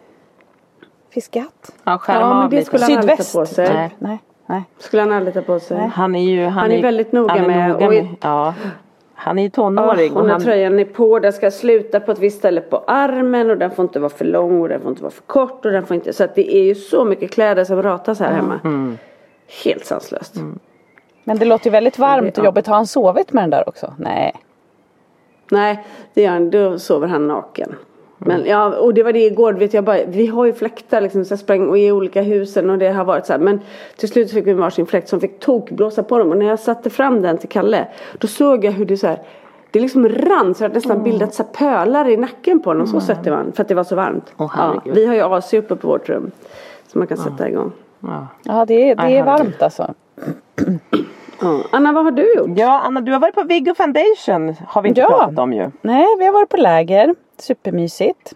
Fiskehatt? Ja, skärma Ja, men det skulle han aldrig ta på sig. Nej. Nej, nej. Skulle han aldrig ta på sig. Han är ju han, Han är väldigt noga han är med- noga och- med ja. Han är ju tonåring. och och när han, tröjan är på den ska sluta på ett visst ställe på armen och den får inte vara för lång och den får inte vara för kort och den får inte så att det är ju så mycket kläder som ratas här hemma. Mm. Helt sanslöst. Men det låter ju väldigt varmt och Ja. jobbigt. Har han sovit med den där också? Nej. Nej, det gör han. Då sover han naken. Men Mm. ja, och det var det igår, vet jag bara, vi har ju fläktar liksom, så jag sprang och i olika husen och det har varit så här. Men till slut fick vi varsin fläkt som fick tokblåsa på dem och när jag satte fram den till Kalle då såg jag hur det så här det liksom rann så att det nästan Mm. bildat så pölar i nacken på honom. Så svettig var han för att det var så varmt. Åh, ja, vi har ju AC uppe på vårt rum. Så man kan sätta igång. ja. Ja, det är, det är varmt alltså. [clears throat] [clears throat] Ja. Anna, vad har du gjort? ja, Anna du har varit på Viggo Foundation. Har vi inte Ja. pratat om ju. Nej, vi har varit på läger. Supermysigt.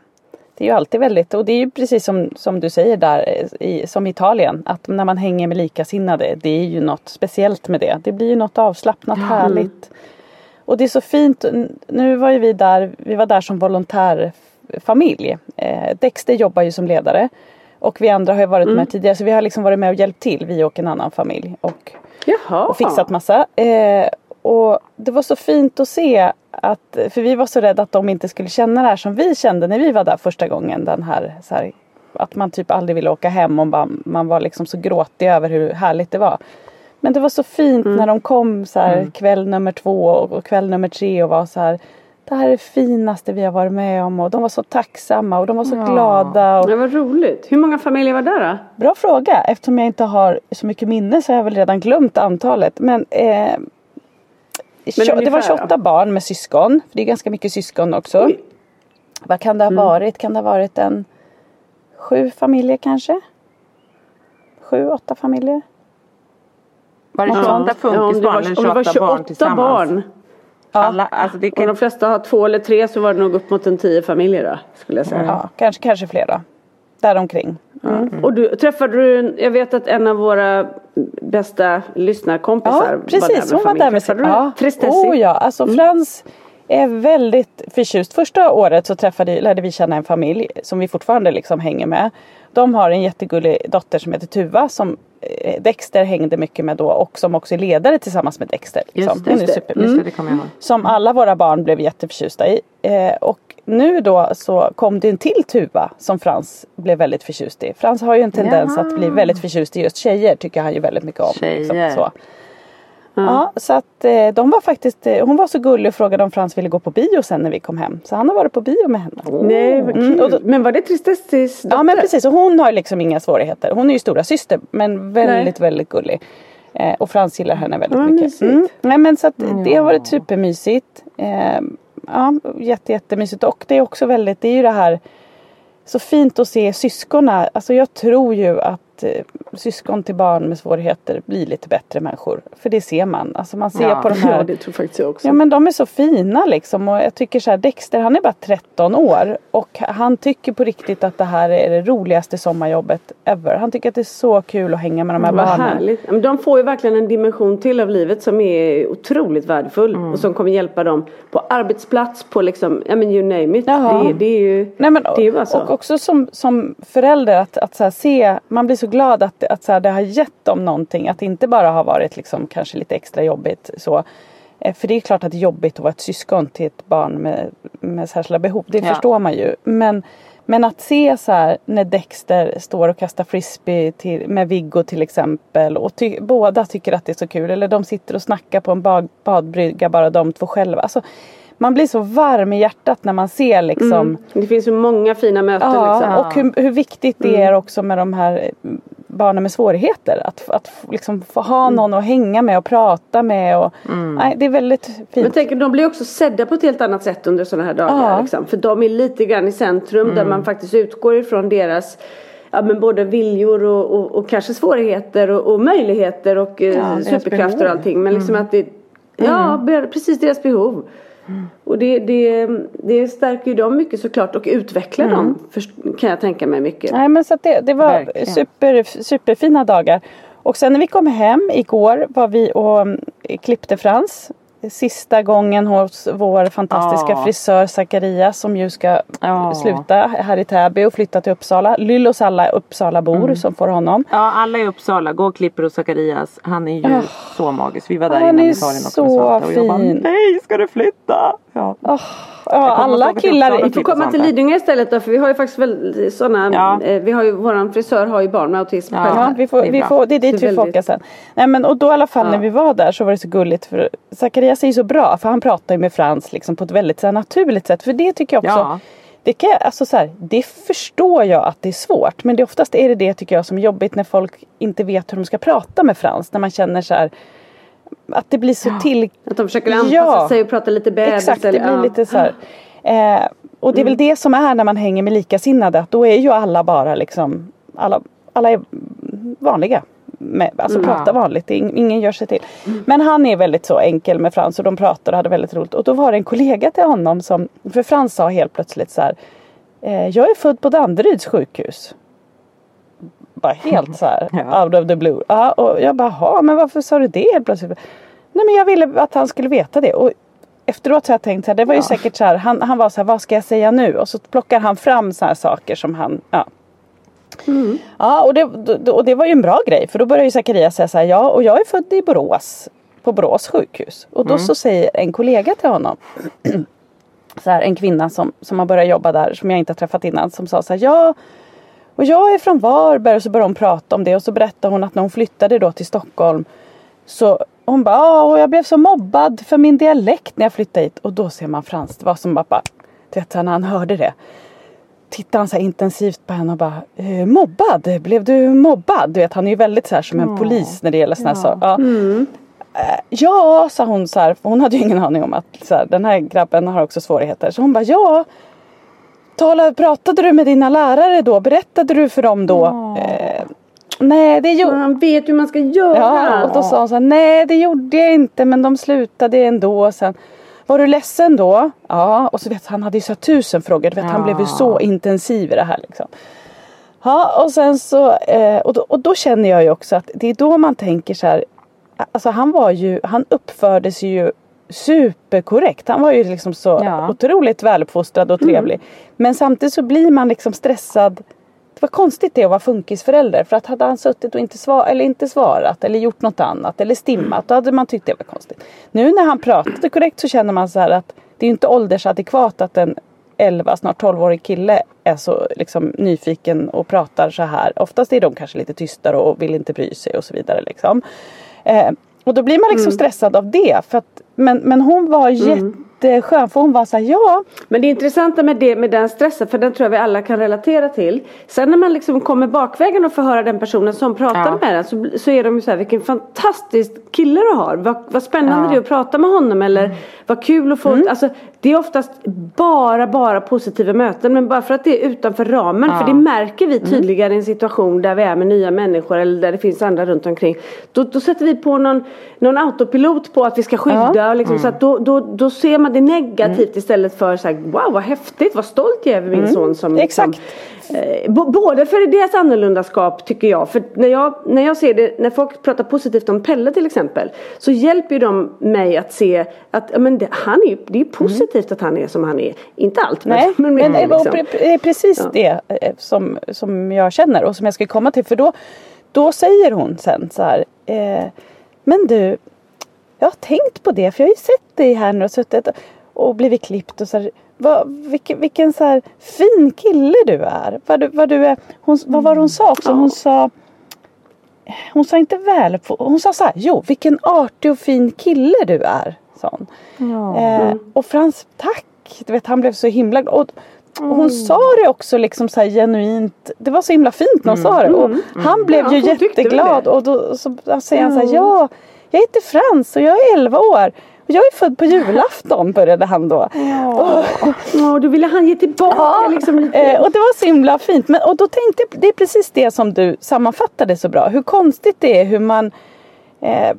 Det är ju alltid väldigt, och det är ju precis som, som du säger där, i, som Italien, att när man hänger med likasinnade, det är ju något speciellt med det. Det blir ju något avslappnat, härligt. Och det är så fint, nu var ju vi där, vi var där som volontärfamilj. Eh, Dexter jobbar ju som ledare. Och vi andra har ju varit med tidigare så vi har liksom varit med och hjälpt till, vi och en annan familj. Och Jaha. och fixat massa. Eh, och det var så fint att se att, för vi var så rädda att de inte skulle känna det här som vi kände när vi var där första gången. Den här, så här att man typ aldrig ville åka hem och bara, man var liksom så gråtig över hur härligt det var. Men det var så fint när de kom så här kväll nummer två och, och kväll nummer tre och var så här det här är det finaste vi har varit med om och de var så tacksamma och de var så glada. Och, Det var roligt. Hur många familjer var där då? Bra fråga. Eftersom jag inte har så mycket minne så har jag väl redan glömt antalet. Men, eh, tjo- det var ungefär 28 då? barn med syskon. För det är ganska mycket syskon också. Oj. Vad kan det ha varit? Kan det ha varit en sju familjer kanske? Sju, åtta familjer? Var det Ja. 28 om det funkisbarn var, eller om det var 28 barn 28 tillsammans? barn. Alla, alltså det Och kan, de flesta har två eller tre så var det nog upp mot en tio familjer då. Skulle jag säga. Ja, kanske, kanske fler då. Däromkring. Och du, träffade du, jag vet att en av våra bästa lyssnarkompisar Ja, precis. var Hon var där med sin... Ja. Tristessi? Oh, ja. Alltså Frans är väldigt förtjust. Första året så träffade, lärde vi känna en familj som vi fortfarande liksom hänger med. De har en jättegullig dotter som heter Tuva som eh, Dexter hängde mycket med då och som också är ledare tillsammans med Dexter. Just liksom. just det. supermysig. Just det, jag ihåg. Som alla våra barn blev jätteförtjusta i. Eh, och nu då så kom det en till tuva som Frans blev väldigt förtjust i. Frans har ju en tendens Jaha. att bli väldigt förtjust i just tjejer. Tycker han ju väldigt mycket om. Tjejer. så. Ja, så att eh, de var faktiskt, eh, hon var så gullig och frågade om Frans ville gå på bio sen när vi kom hem. Så han har varit på bio med henne. Nej vad kul. Mm, och då- Men var det Tristessis dotter? Ja men precis och hon har liksom inga svårigheter. Hon är ju stora syster men väldigt väldigt gullig. Eh, och Frans gillar henne väldigt Vad mycket. Mm. Nej men så att det har varit supermysigt. Eh, ja jätte, jättemysigt och det är också väldigt, det är ju det här så fint att se syskona. Alltså jag tror ju att eh, syskon till barn med svårigheter blir lite bättre människor. För det ser man. Alltså man ser Ja. på de [laughs] här Ja det tror faktiskt jag också. Ja men de är så fina liksom och jag tycker så här Dexter han är bara 13 år och han tycker på riktigt att det här är det roligaste sommarjobbet ever. Han tycker att det är så kul att hänga med de här Vad barnen. härligt. Men De får ju verkligen en dimension till av livet som är otroligt värdefull Mm. och som kommer hjälpa dem på arbetsplats, på liksom, ja men you name it. Jaha. Det, det är ju, Nej, men, det är ju bara så. Och också som, som förälder att, att så här, se, man blir så glad att, att så här, det har gett dem någonting. Att det inte bara har varit liksom, kanske lite extra jobbigt. Så. Eh, För det är klart att det är jobbigt att vara ett syskon till ett barn med, med särskilda behov. Det Ja. förstår man ju. Men, men att se så här när Dexter står och kastar frisbee till, med Viggo till exempel. Och ty, båda tycker att det är så kul. Eller de sitter och snackar på en bad, badbrygga bara de två själva. Alltså, man blir så varm i hjärtat när man ser liksom Mm. Det finns ju många fina möten Ja, liksom. och hur, hur viktigt det är också med de här eh, barnen med svårigheter. Att, att liksom få ha någon att hänga med och prata med. Och, nej, det är väldigt Men fint. tänk, de blir också sedda på ett helt annat sätt under sådana här dagar. Ja. Liksom. För de är lite grann i centrum där man faktiskt utgår ifrån deras Ja men både viljor och, och, och kanske svårigheter och, och möjligheter och eh, deras superkrafter och allting. Men liksom att det Ja, precis deras behov. Och det, det, det stärker ju dem mycket såklart och utvecklar dem. Först- Kan jag tänka mig mycket. Nej, men så det, det var Verkligen. super, superfina dagar. Och sen när vi kom hem igår var vi och mm, klippte Frans. Sista gången hos vår fantastiska Ja. frisör Zacharias som ju ska Ja. sluta här i Täby och flytta till Uppsala. Lyllos alla Uppsalabor Mm. som får honom. Ja, alla i Uppsala. Gå och klipper hos Zacharias. Han är ju så magisk. Vi var där Han innan är Italien också så med Svante och jag bara fin. Nej, ska du flytta? Ja. Ja, kommer alla killar. Vi får komma till Lidingö istället då för vi har ju faktiskt väl sådana, Ja. eh, vi har ju, våran frisör har ju barn med autism Ja. Ja, vi får, det är vi får, det är dit Det är vi får väldigt- åka sen. Nej, men, och då i alla fall Ja. när vi var där så var det så gulligt för Zacharias är ju så bra för han pratar ju med Frans liksom på ett väldigt så här, naturligt sätt. För det tycker jag också Ja. det, kan, alltså, så här, det förstår jag att det är svårt men det, oftast är det det tycker jag som är jobbigt när folk inte vet hur de ska prata med Frans. När man känner så här att det blir så till... Att de försöker anpassa Ja. sig och prata lite bebis. Exakt, det blir ja. lite så här. Eh, och det är väl det som är när man hänger med likasinnade. Att då är ju alla bara liksom, alla, alla är vanliga. Med, alltså Mm. pratar vanligt, ingen gör sig till. Men han är väldigt så enkel med Frans och de pratar och hade väldigt roligt. Och då var det en kollega till honom som, för Frans sa helt plötsligt så här. Eh, jag är född på Danderyds sjukhus. Bara helt så här [laughs] Ja. out of the blue. Ja, och jag bara, "Jaha, men varför sa du det helt plötsligt? Nej men jag ville att han skulle veta det. Och efteråt har jag tänkt så här, det var ju säkert så här, han, han var så här, vad ska jag säga nu? Och så plockar han fram så här saker som han, ja. Ja och det, och det var ju en bra grej för då börjar ju Zacharias säga så här, ja och jag är född i Borås. På Borås sjukhus. Och då så säger en kollega till honom [clears throat] så här, en kvinna som, som har börjat jobba där som jag inte har träffat innan som sa så här, ja och jag är från Varberg och så började hon prata om det och så berättade hon att när hon flyttade då till Stockholm så hon bara, ja och jag blev så mobbad för min dialekt när jag flyttade hit och då ser man Frans, det var som bara, du vet när han hörde det tittade han så intensivt på henne och bara eh, Mobbad? Blev du mobbad? Du vet han är ju väldigt så här som en polis när det gäller såna här saker. Ja. Eh, ja, sa hon så här, hon hade ju ingen aning om att så här, den här grabben har också svårigheter. Så hon bara ja. Tala, pratade du med dina lärare då? Berättade du för dem då? Eh, nej det gjorde Han vet hur man ska göra. Ja, och då sa hon så här, nej det gjorde jag inte men de slutade ändå sen. Var du ledsen då? Ja, och så vet han hade ju så tusen frågor. Du vet, Han blev ju så intensiv i det här liksom. Ja, och sen så, eh, och, då, och då känner jag ju också att det är då man tänker så här. Alltså han var ju, han uppförde sig ju superkorrekt. Han var ju liksom så Ja. otroligt väluppfostrad och trevlig. Men samtidigt så blir man liksom stressad det var konstigt det att vara funkisförälder. För att hade han suttit och inte, svar, eller inte svarat eller gjort något annat eller stimmat. Då hade man tyckt det var konstigt. Nu när han pratade korrekt så känner man så här att det är inte åldersadekvat att en 11, snart 12-årig kille är så liksom, nyfiken och pratar så här. Oftast är de kanske lite tystare och vill inte bry sig och så vidare. Liksom. Eh, och då blir man liksom mm. stressad av det. För att, men, men hon var mm jätteskön för hon var såhär ja. Men det intressanta med det med den stressen för den tror jag vi alla kan relatera till. Sen när man liksom kommer bakvägen och får höra den personen som pratar ja. med den så, så är de ju såhär vilken fantastisk kille du har. Vad, vad spännande ja. det är att prata med honom eller mm. vad kul att få. Mm. Alltså, det är oftast bara bara positiva möten men bara för att det är utanför ramen. Ja. För det märker vi mm. tydligare mm. i en situation där vi är med nya människor eller där det finns andra runt omkring. Då, då sätter vi på någon, någon autopilot på att vi ska skydda. Och liksom, så att då, då, då ser man man det negativt mm. istället för så här, wow vad häftigt, vad stolt jag är över min mm. son som Exakt. Liksom, eh, både för deras annorlundaskap tycker jag. För när jag, när jag ser det, när folk pratar positivt om Pelle till exempel. Så hjälper de mig att se att men det, han är, det är positivt mm. att han är som han är. Inte allt Nej, [laughs] men, men, men liksom. det är precis ja. det eh, som, som jag känner och som jag ska komma till. För då, då säger hon sen så här. Eh, men du, jag har tänkt på det för jag har ju sett dig här nu och suttit och blivit klippt och så här, vad, vilken, vilken så här fin kille du är. Vad, du, vad, du är hon, vad var det hon sa också? Hon sa Hon sa inte väl Hon sa så här, jo vilken artig och fin kille du är. Hon. Ja. Eh, och Frans, tack! Du vet han blev så himla glad. Och hon mm. sa det också liksom så genuint. Det var så himla fint när hon mm. sa det. Och mm. Han blev ja, ju jätteglad och då så säger han så här, ja jag heter Frans och jag är 11 år. Jag är född på julafton började han då. Ja, oh. då ville han ge tillbaka ja. liksom lite. Eh, och det var så himla fint. Men, och då tänkte jag, det är precis det som du sammanfattade så bra. Hur konstigt det är hur man eh,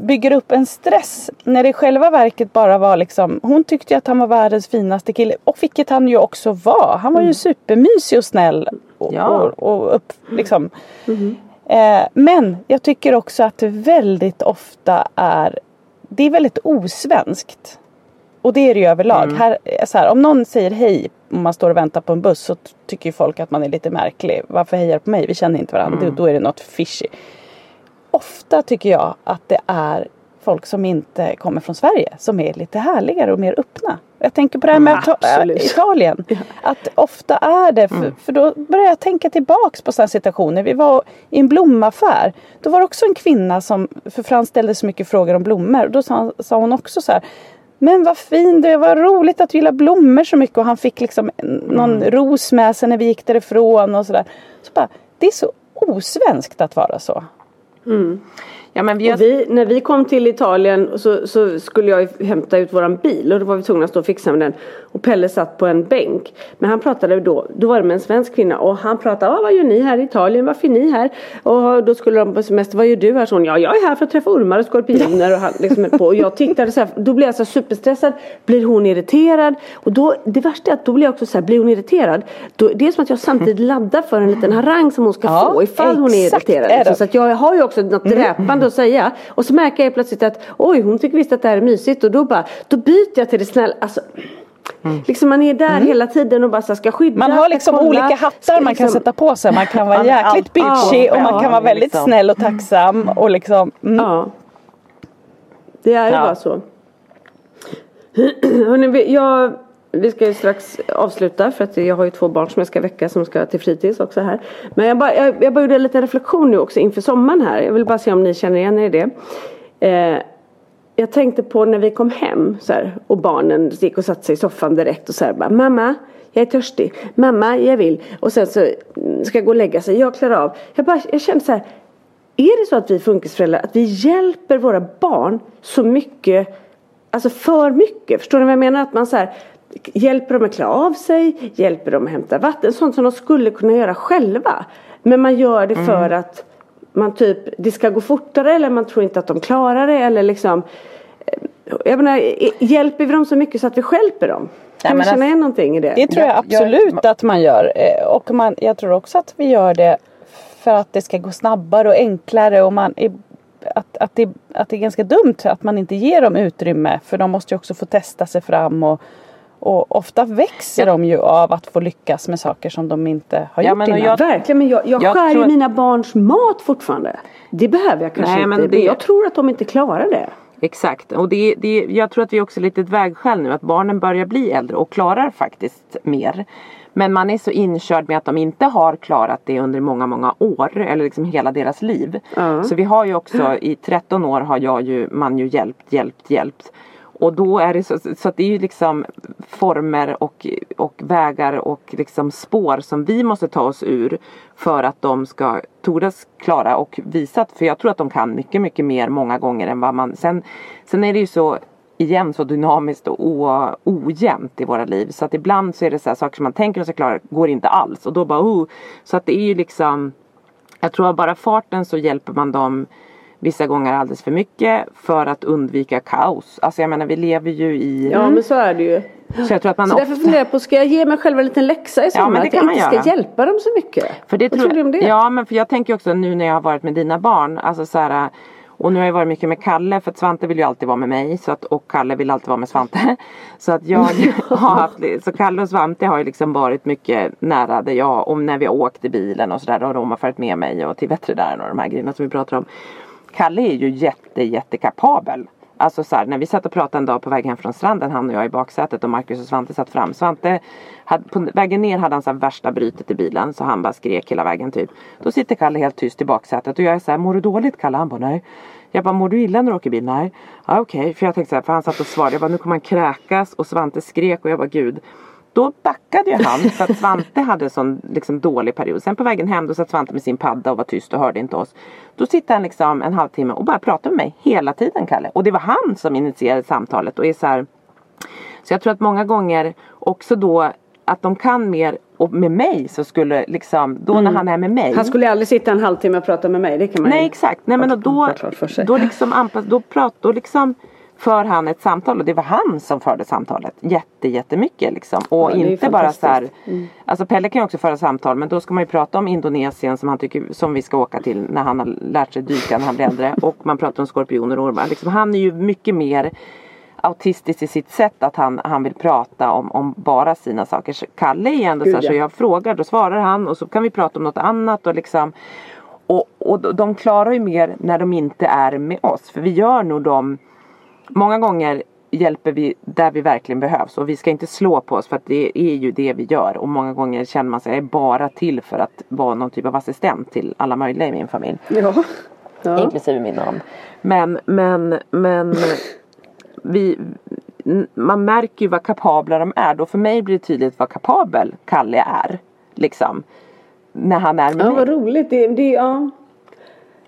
bygger upp en stress. När det i själva verket bara var liksom, hon tyckte ju att han var världens finaste kille. Och vilket han ju också var. Han var ju mm. supermysig och snäll. Och, ja. och, och upp, liksom. Mm. Eh, men jag tycker också att det väldigt ofta är Det är väldigt osvenskt. Och det är det ju överlag. Mm. Här, så här, om någon säger hej om man står och väntar på en buss så tycker folk att man är lite märklig. Varför hejar på mig? Vi känner inte varandra. Mm. Då, då är det något fishy. Ofta tycker jag att det är folk som inte kommer från Sverige som är lite härligare och mer öppna. Jag tänker på det här med mm, Italien. Ja. Att ofta är det, för, mm. för, då börjar jag tänka tillbaks på sådana situationer. Vi var i en blomaffär. Då var det också en kvinna som, för Frans ställde så mycket frågor om blommor. Och då sa, sa hon också så här. Men vad fint, det var roligt att du gillar blommor så mycket. Och han fick liksom någon mm. ros med sig när vi gick därifrån och sådär. Så bara, det är så osvenskt att vara så. Mm. Ja, men vi, har... vi, när vi kom till Italien så, så, skulle jag hämta ut våran bil och då var vi tvungna att stå och fixa med den. Och Pelle satt på en bänk. Men han pratade då, då var det med en svensk kvinna och han pratade, ah, vad gör ni här i Italien, varför är ni här? Och då skulle de på semester, vad gör du här? Så hon, ja jag är här för att träffa ormar och skorpioner och han liksom på. Och jag tittade så här, då blev jag så superstressad. Blir hon irriterad? Och då, det värsta är att då blir jag också så här, blir hon irriterad? Då, det är som att jag samtidigt laddar för en liten harang som hon ska ja, få ifall hon är irriterad. Är så att jag har ju också något mm. Att säga. Och så märker jag plötsligt att oj hon tycker visst att det här är mysigt och då bara, då byter jag till det snälla. Alltså, Mm. Liksom man är där mm. hela tiden och bara ska skydda. Man har liksom kolla, olika hattar man liksom... kan sätta på sig. Man kan vara [laughs] jäkligt bitchy och man kan vara väldigt liksom. snäll och tacksam. Och liksom, mm. Ja. Det är ju ja. bara så. [clears throat] Hörrni, jag, vi ska ju strax avsluta för att jag har ju två barn som jag ska väcka som ska till fritids också här. Men jag bara, jag, jag bara gjorde en liten reflektion nu också inför sommaren här. Jag vill bara se om ni känner igen er i det. Eh, jag tänkte på när vi kom hem så här, och barnen gick och satte sig i soffan direkt och så här bara Mamma, jag är törstig. Mamma, jag vill. Och sen så mm, ska jag gå och lägga sig. Jag klarar av. Jag, bara, jag kände så här. Är det så att vi funkisföräldrar, att vi hjälper våra barn så mycket, alltså för mycket? Förstår ni vad jag menar? Att man så här, hjälper dem att klä av sig, hjälper dem att hämta vatten. Sånt som de skulle kunna göra själva. Men man gör det mm. för att man typ, det ska gå fortare eller man tror inte att de klarar det eller liksom eh, jag menar, hjälper vi dem så mycket så att vi skälper dem? Kan man känna igen någonting i det? Det tror jag absolut att man gör. Eh, och man, jag tror också att vi gör det för att det ska gå snabbare och enklare och man att, att, det, att det är ganska dumt att man inte ger dem utrymme för de måste ju också få testa sig fram och, Och ofta växer de ju av att få lyckas med saker som de inte har Ja, gjort men innan. jag- Verkligen, men jag, jag, Jag skär tror mina barns mat fortfarande. Det behöver jag kanske Nej, inte. men det- Jag tror att de inte klarar det. Exakt och det, det, jag tror att vi också är lite ett vägskäl nu att barnen börjar bli äldre och klarar faktiskt mer. Men man är så inkörd med att de inte har klarat det under många, många år eller liksom hela deras liv. Så vi har ju också i 13 år har jag ju, man ju hjälpt, hjälpt, hjälpt. Och då är det så, så att det är ju liksom former och, och vägar och liksom spår som vi måste ta oss ur för att de ska tordas klara och visa att, för jag tror att de kan mycket, mycket mer många gånger än vad man, sen, sen är det ju så igen så dynamiskt och o, ojämnt i våra liv. Så att ibland så är det så här saker som man tänker att de ska klara går inte alls. Och då bara oh, så att det är ju liksom jag tror att bara farten så hjälper man dem vissa gånger alldeles för mycket för att undvika kaos. Alltså jag menar vi lever ju i... Ja men så är det ju. Så jag tror att man Så därför ofta... funderar jag på, ska jag ge mig själv en liten läxa i sommar? men det att kan jag man inte göra. ska hjälpa dem så mycket? För det Vad tror tror du om det? Ja men för jag tänker också nu när jag har varit med dina barn. Alltså så här, och nu har jag varit mycket med Kalle för att Svante vill ju alltid vara med mig. Så att, och Kalle vill alltid vara med Svante. [laughs] Så att jag [laughs] har haft, så Kalle och Svante har ju liksom varit mycket nära där jag, om när vi har åkt i bilen och sådär. De har följt med mig och till veterinären och de här grejerna som vi pratar om. Kalle är ju jätte jättekapabel. Alltså så här, när vi satt och pratade en dag på väg hem från stranden, han och jag i baksätet och Marcus och Svante satt fram. Svante, hade, på vägen ner hade han så här värsta brytet i bilen så han bara skrek hela vägen typ. Då sitter Kalle helt tyst i baksätet och jag är så här, mår du dåligt Kalle? Han bara nej. Jag bara, mår du illa när du åker bil? Nej. Ja okej, för jag tänkte så här, för han satt och svarade. Jag bara, nu kommer han kräkas och Svante skrek och jag bara, gud. Då backade ju han för att Svante hade en sån liksom, dålig period. Sen på vägen hem då satt Svante med sin padda och var tyst och hörde inte oss. Då sitter han liksom en halvtimme och bara pratar med mig hela tiden Kalle. Och det var han som initierade samtalet och är så här. Så jag tror att många gånger också då att de kan mer och med mig så skulle liksom då när han är med mig. Han skulle aldrig sitta en halvtimme och prata med mig. Det kan man Nej ju exakt. Nej men då, då liksom anpass, då pratar, då liksom för han ett samtal och det var han som förde samtalet jätte jättemycket liksom. Och Ja, inte bara så här. Mm. Alltså Pelle kan ju också föra samtal men då ska man ju prata om Indonesien som han tycker som vi ska åka till när han har lärt sig dyka när han blir äldre. [laughs] Och man pratar om skorpioner och ormar. Liksom, han är ju mycket mer autistisk i sitt sätt att han, han vill prata om, om bara sina saker. Så Kalle är ändå Gud, så här, så ja. jag frågar då svarar han och så kan vi prata om något annat och liksom och, och de- de klarar ju mer när de inte är med oss. För vi gör nog dem Många gånger hjälper vi där vi verkligen behövs och vi ska inte slå på oss för att det är ju det vi gör och många gånger känner man sig bara till för att vara någon typ av assistent till alla möjliga i min familj. Ja. ja. Inklusive min man. Men, men, men [laughs] vi, man märker ju vad kapabla de är. Då för mig blir det tydligt vad kapabel Kalle är. Liksom. När han är med Ja, mig. vad roligt. Det, det, ja.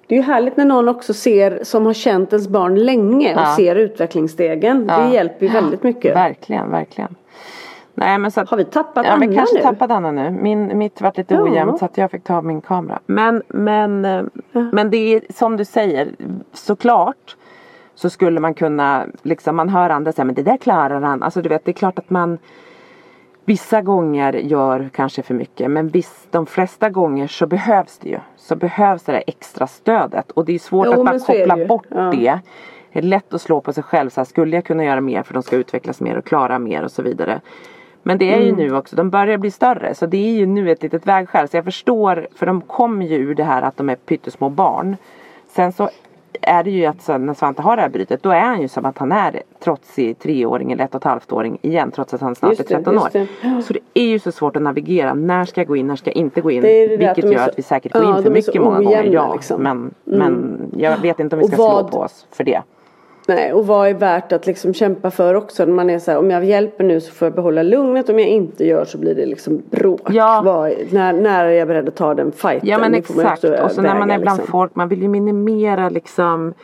Det är ju härligt när någon också ser, som har känt ens barn länge och Ja. ser utvecklingsstegen. Ja. Det hjälper ju väldigt mycket. Verkligen, verkligen. Nej, men så att, Har vi tappat Ja, Anna vi kanske nu? tappade Anna nu. Min, mitt vart lite ojämnt så att jag fick ta min kamera. Men, men, eh, men det är som du säger, såklart så skulle man kunna, liksom man hör andra säga men det där klarar han. Alltså du vet det är klart att man Vissa gånger gör kanske för mycket men viss, de flesta gånger så behövs det ju. Så behövs det där extra stödet och det är svårt Jo, att bara det koppla ju. bort Ja. det. Det är lätt att slå på sig själv så här, skulle jag kunna göra mer för de ska utvecklas mer och klara mer och så vidare. Men det är ju Mm. nu också, de börjar bli större så det är ju nu ett litet vägskäl. Så jag förstår, för de kommer ju ur det här att de är pyttesmå barn. Sen så är det ju att så, när Svante har det här brytet då är han ju som att han är trotsig treåring eller ett och ett halvt åring igen trots att han snart Just är det, 13 år. det. Så det är ju så svårt att navigera. När ska jag gå in, när ska jag inte gå in? Det det Vilket gör så- att vi säkert går ja, in för mycket många gånger. Ja, liksom. men, men jag vet inte om vi ska vad- slå på oss för det. Nej, och vad är värt att liksom kämpa för också? När man är så här, om jag hjälper nu så får jag behålla lugnet. Om jag inte gör så blir det liksom bråk. Ja. Vad, när, när är jag beredd att ta den fighten? Ja men exakt. Och så när man är bland liksom. folk, man vill ju minimera liksom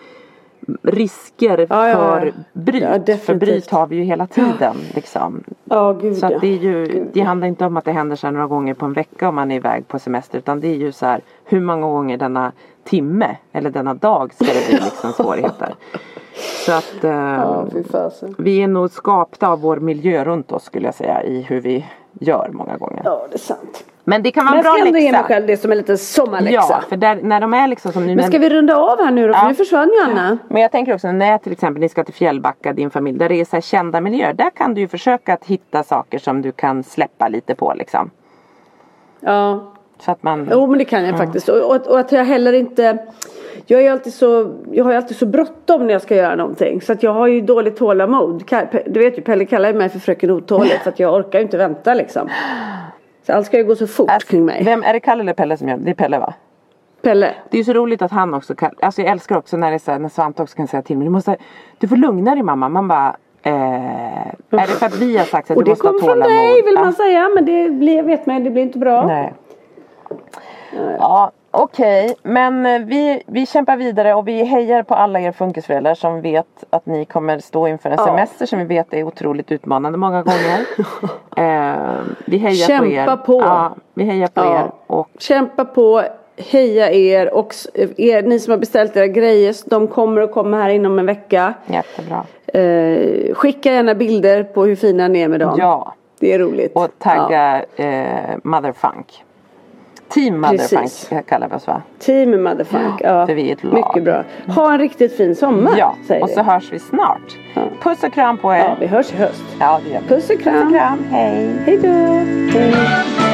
risker Ja, ja, ja. för bryt. Ja, för bryt har vi ju hela tiden. Liksom. Ja, gud Så det är ju, Gud, det handlar inte om att det händer så här några gånger på en vecka om man är iväg på semester. Utan det är ju så här hur många gånger denna timme eller denna dag ska det bli liksom svårigheter. [laughs] Så att eh, Ja, fasen. vi är nog skapta av vår miljö runt oss skulle jag säga i hur vi gör många gånger. Ja, det är sant. Men det kan vara Men en jag bra ska ändå ge mig läxa. själv det som en liten sommarläxa. Ja, för där, när de är liksom som nu. Men ska vi runda av här nu då? För Ja. nu försvann ju Anna. Men jag tänker också när till exempel ni ska till Fjällbacka, din familj, där det är så här kända miljöer. Där kan du ju försöka att hitta saker som du kan släppa lite på liksom. Ja. Så att man... Jo men det kan jag faktiskt. Och, och, och att jag heller inte jag, är alltid så, jag har ju alltid så bråttom när jag ska göra någonting. Så att jag har ju dåligt tålamod. Du vet ju Pelle kallar mig för fröken otålig för att jag orkar ju inte vänta liksom. Så allt ska ju gå så fort Alltså, kring mig. Vem, är det Kalle eller Pelle som gör det? Det är Pelle va? Pelle. Det är ju så roligt att han också kan, alltså jag älskar också när det är så här, när Svante också kan säga till mig, du måste, du får lugna dig mamma. Man bara, eh, är det för att vi har sagt att Och du det måste ha kommer från tålamod? dig vill man säga. Men det blir, vet man det blir inte bra. Nej. Ja, okej. Men eh, vi, vi kämpar vidare och vi hejar på alla er funkisföräldrar som vet att ni kommer stå inför en Ja. semester som vi vet är otroligt utmanande många gånger. [laughs] eh, vi hejar på er. Kämpa på. Ja, vi hejar på Ja. er. Och Kämpa på, heja er och er, ni som har beställt era grejer, de kommer att komma här inom en vecka. jättebra. Eh, skicka gärna bilder på hur fina ni är med dem. Ja. Det är roligt. Och tagga eh, Motherfunk. Team Motherfunk kallar vi oss va? Team Motherfunk. Ja, för vi är ett lag. Mycket bra. Ha en riktigt fin sommar. Ja, och vi. så hörs vi snart. Ja. Puss och kram på er. ja, vi hörs i höst. Ja, det gör vi. Puss och kram. Puss och kram. Hej. Hej då.